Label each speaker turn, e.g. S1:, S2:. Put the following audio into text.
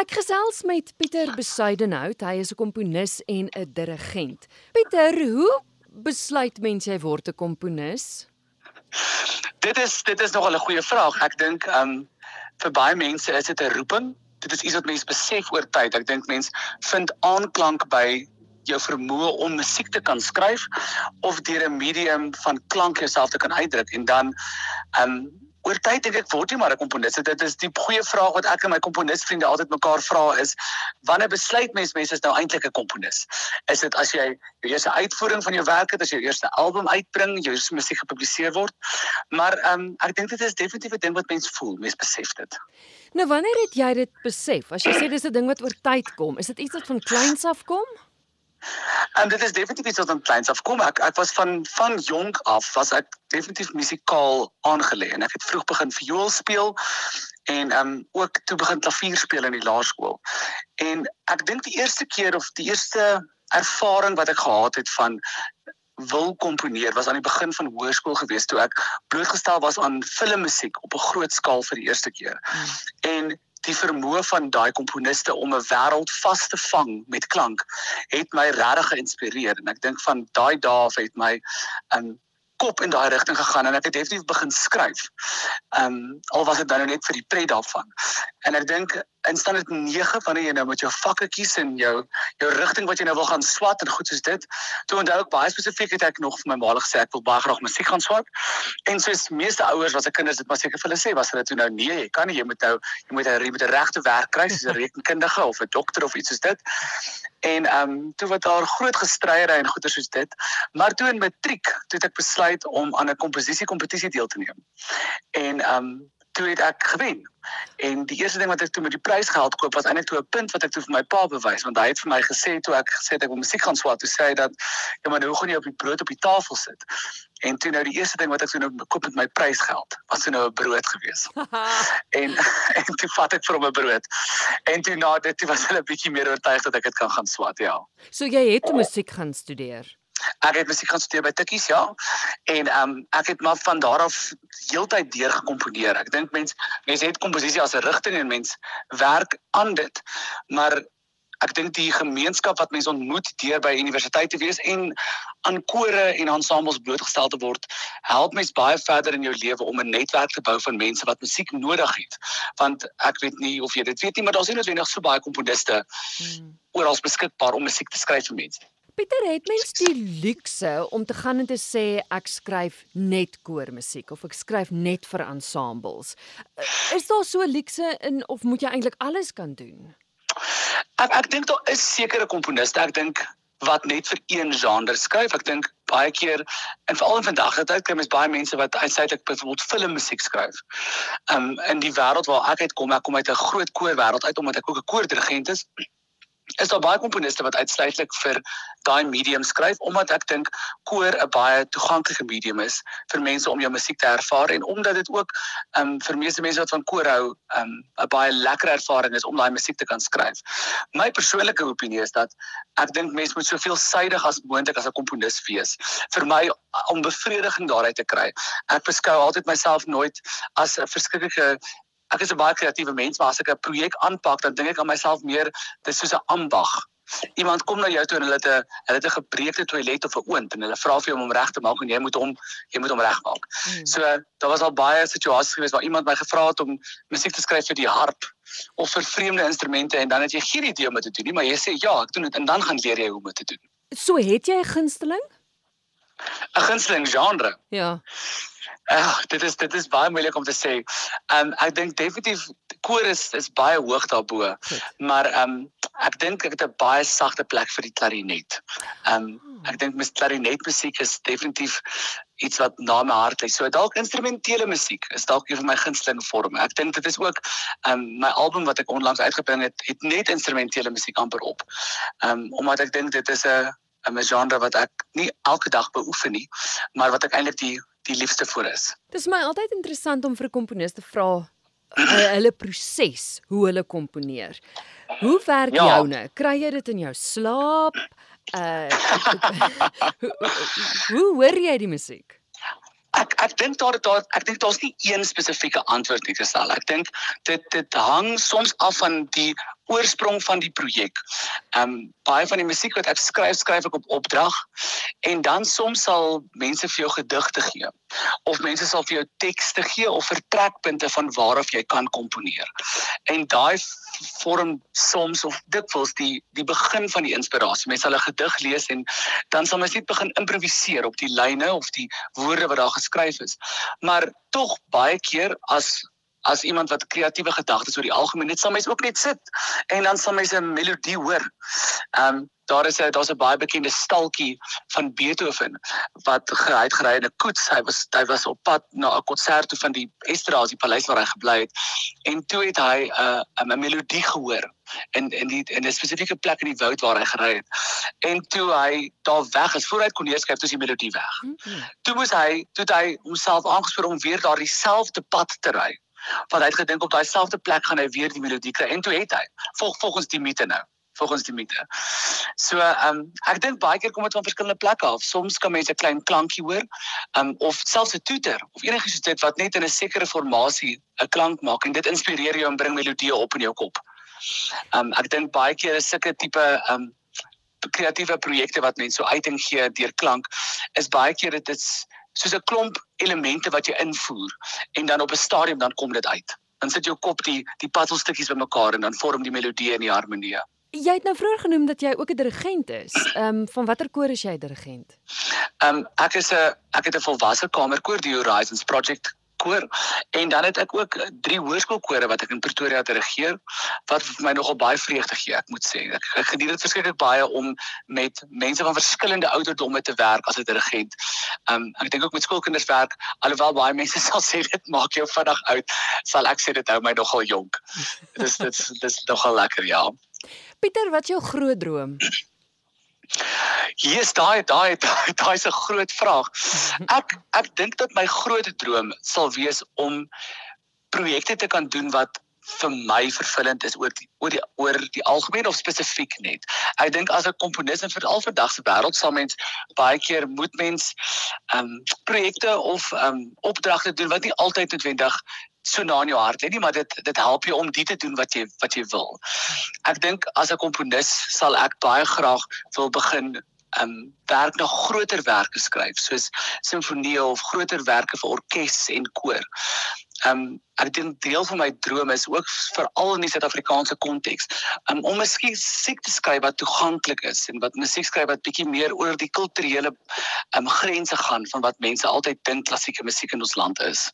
S1: Ek gesels met Pieter Besuidenhout. Hy is 'n komponis en 'n dirigent. Pieter, hoe besluit mens jy word 'n komponis?
S2: Dit is dit is nogal 'n goeie vraag. Ek dink ehm um, vir baie mense is dit 'n roeping. Dit is iets wat mense besef oor tyd. Ek dink mense vind aanklank by jou vermoë om musiek te kan skryf of deur 'n medium van klank jouself te kan uitdruk en dan ehm um, oor tyd dink ek word jy maar 'n komponis. Dit is die goeie vraag wat ek en my komponisvriende altyd mekaar vra is wanneer besluit mens mense is nou eintlik 'n komponis? Is dit as jy jou eerste uitvoering van jou werk het, as jy jou eerste album uitbring, jou eerste musiek gepubliseer word? Maar ehm um, ek dink dit is definitief 'n ding wat mense voel, mense besef dit.
S1: Nou wanneer het jy dit besef? As jy sê dis 'n ding wat oor tyd kom, is dit iets wat van kleins af kom?
S2: En dit is definitief iets wat van kleins af kom. Ek ek was van van jonk af was ek definitief musikaal aangelê en ek het vroeg begin viool speel en ehm um, ook toe begin klavier speel in die laerskool. En ek dink die eerste keer of die eerste ervaring wat ek gehad het van wil komponeer was aan die begin van hoërskool gewees toe ek blootgestel was aan filmmusiek op 'n groot skaal vir die eerste keer. Hmm. En die vermoë van daai komponiste om 'n wêreld vas te vang met klank het my regtig geïnspireer en ek dink van daai dae af het my um, kop in daai rigting gegaan en ek het definitief begin skryf. Um, al was dit nou net vir die pret daarvan. En ek dink in standaard 9 wanneer jy nou met jou vakke kies en jou jou rigting wat jy nou wil gaan swat en goed soos dit. Toe onthou ek baie spesifiek het ek nog vir my ma gesê ek wil baie graag musiek gaan swat. En soos meeste ouers wat se kinders dit maar seker vir hulle sê was hulle toe nou nee, jy kan nie jy moet nou jy moet 'n jy moet 'n regte werk kry soos 'n rekenkundige of 'n dokter of iets soos dit. En ehm um, toe wat daar groot gestryery en goeie soos dit. Maar toe in matriek, toe het ek besluit om aan 'n komposisie kompetisie deel te neem. En ehm um, toe het ek gewen. En die eerste ding wat ek toe met die prysgeld koop was eintlik toe 'n punt wat ek toe vir my pa bewys want hy het vir my gesê toe ek gesê het ek wil musiek gaan swat, toe sê hy dat ja maar nou gaan jy op die brood op die tafel sit. En toe nou die eerste ding wat ek toe nou koop met my prysgeld was toe nou 'n brood gewees. en en toe vat ek vir hom 'n brood. En toe na dit toe was hulle bietjie meer oortuig dat ek dit kan gaan swat, ja.
S1: So jy het musiek gaan studeer.
S2: Ek het musiek gaan studeer by Tikkies, ja. En ehm um, ek het maar van daar af heeltyd deur gekomponeer. Ek dink mense mense het komposisie as 'n rigting en mense werk aan dit. Maar ek dink die gemeenskap wat mense ontmoet deur by universiteite wees en aan kore en ensembles blootgestel te word, help mense baie verder in jou lewe om 'n netwerk te bou van mense wat musiek nodig het. Want ek weet nie of jy dit weet nie, maar daar's nie noodwendig so baie komponiste hmm. oral beskikbaar om musiek te skryf vir mense.
S1: Pieter, het mens die luukse om te gaan en te sê ek skryf net koormusiek of ek skryf net vir ensembles? Eh, is daar so luukse in of moet jy eintlik alles kan doen?
S2: Ek ek dink daar is sekere komponiste, ek dink wat net vir een genre skryf. Ek dink baie keer en veral in vandag dat dit kry mens baie mense wat uitsluitlik byvoorbeeld filmmusiek skryf. Um in die wêreld waar ek uitkom, ek kom uit 'n groot koorwêreld uit omdat ek ook 'n koordirigent is is daar baie komponiste wat uitsluitlik vir daai medium skryf omdat ek dink koor 'n baie toeganklike medium is vir mense om jou musiek te ervaar en omdat dit ook um vir meeste mense wat van koor hou um 'n baie lekker ervaring is om daai musiek te kan skryf. My persoonlike opinie is dat ek dink mense moet soveel suidig as moontlik as 'n komponis wees. Vir my om bevrediging daaruit te kry. Ek beskou altyd myself nooit as 'n verskriklike ek is 'n baie kreatiewe mens, maar as ek 'n projek aanpak, dan dink ek aan myself meer dis soos 'n ambag. Iemand kom na jou toe en hulle het 'n hulle het 'n gebreekte toilet of 'n oond en hulle vra vir jou om hom reg te maak en jy moet hom jy moet hom regmaak. Hmm. So daar was al baie situasies gewees waar iemand my gevra het om musiek te skryf vir die harp of vir vreemde instrumente en dan het jy geen idee hoe om dit te doen nie, maar jy sê ja, ek doen dit en dan gaan leer jy hoe om dit te doen.
S1: So het jy 'n gunsteling?
S2: 'n Gunsteling genre?
S1: Ja.
S2: Ag, dit is dit is baie moeilik om te sê. Ehm um, ek dink definitief koor is baie hoog daarbo. Maar ehm um, ek dink ek het 'n baie sagte plek vir die klarinet. Ehm um, ek dink mes klarinet musiek is definitief iets wat na my hart lê. So dalk instrumentele musiek is dalk een van my gunsteling forme. Ek dink dit is ook ehm um, my album wat ek onlangs uitgebring het, het net instrumentele musiek amper op. Ehm um, omdat ek dink dit is 'n 'n genre wat ek nie elke dag beoefen nie, maar wat ek eintlik die die liefste vir is.
S1: Dis my altyd interessant om vir 'n komponis te vra uh, hulle proses, hoe hulle komponeer. Hoe werk ja. joune? Kry jy dit in jou slaap? Uh hoe, hoe hoor jy die musiek?
S2: Ek ek dink daar daar ek dink daar's nie een spesifieke antwoord nie gestel. Ek dink dit dit hang soms af van die oorsprong van die projek. Ehm um, baie van die musiek wat ek skryf, skryf ek op opdrag en dan soms sal mense vir jou gedigte gee of mense sal vir jou tekste gee of vertrekpunte van waar af jy kan komponeer. En daai vorm soms of dikwels die die begin van die inspirasie. Mense sal 'n gedig lees en dan sal mens net begin improviseer op die lyne of die woorde wat daar geskryf is. Maar tog baie keer as as iemand wat kreatiewe gedagtes oor die algemeen net sal mens ook net sit en dan sal mens 'n melodie hoor. Ehm um, daar is 'n daar's 'n baie bekende stalkie van Beethoven wat gery het gery in 'n koets. Hy was hy was op pad na 'n konsert toe van die Esterhazy paleis waar hy gebly het. En toe het hy 'n uh, 'n melodie gehoor in in die in 'n spesifieke plek in die woud waar hy gery het. En toe hy daar weg is, voor hy kon neerskryf, toe is die melodie weg. Mhm. Toe moes hy toe hy homself aangespoor om weer daardie selfde pad te ry want hy het gedink op daai selfde plek gaan hy weer die melodie kry en toe het hy volg volgens die mite nou volgens die mite. So ehm um, ek dink baie keer kom dit van verskillende plekke af. Soms kan mense 'n klein klankie hoor, ehm um, of selfs 'n toeter of enigiets soos dit wat net in 'n sekere formasie 'n klank maak en dit inspireer jou en bring melodieë op in jou kop. Ehm um, ek dink baie keer is sulke tipe ehm um, kreatiewe projekte wat mense so uiting gee deur klank is baie keer dit is soos 'n klomp elemente wat jy invoer en dan op 'n stadium dan kom dit uit. Dan sit jou kop die die puzzelstukkies bymekaar en dan vorm die melodie en die harmonie.
S1: Jy het nou vroeër genoem dat jy ook 'n dirigent is. Ehm um, van watter koor is jy dirigent?
S2: Ehm um, ek is 'n ek het 'n volwasse kamerkoor die Horizons Project koor en dan het ek ook drie hoërskoolkore wat ek in Pretoria dirigeer wat vir my nogal baie vreugde gee ek moet sê ek, ek geniet dit verskriklik baie om met mense van verskillende ouderdomme te werk as 'n dirigent. Um ek dink ook met skoolkinders werk alhoewel baie mense sal sê dit maak jou vinnig oud sal ek sê dit hou my nogal jonk. Dis dit dis nogal lekker ja.
S1: Pieter, wat is jou groot droom?
S2: Hier is daai daai daai is 'n groot vraag. Ek ek dink dat my groot droom sal wees om projekte te kan doen wat vir my vervullend is oor die, oor die oor die algemeen of spesifiek net. Ek dink as 'n komponis en veral vir dag se wêreld sal mens baie keer moet mens ehm um, projekte of ehm um, opdragte doen wat nie altyd noodwendig so na in jou hart lê nie, maar dit dit help jou om dit te doen wat jy wat jy wil. Ek dink as 'n komponis sal ek baie graag wil begin um werk na groter werke skryf soos simfonieë of groter werke vir orkes en koor. Um ek dink deel van my droom is ook veral in die Suid-Afrikaanse konteks um, om miskien musiek te skryf wat toeganklik is en wat musiek skryf wat bietjie meer oor die kulturele um grense gaan van wat mense altyd dink klassieke musiek in ons land is.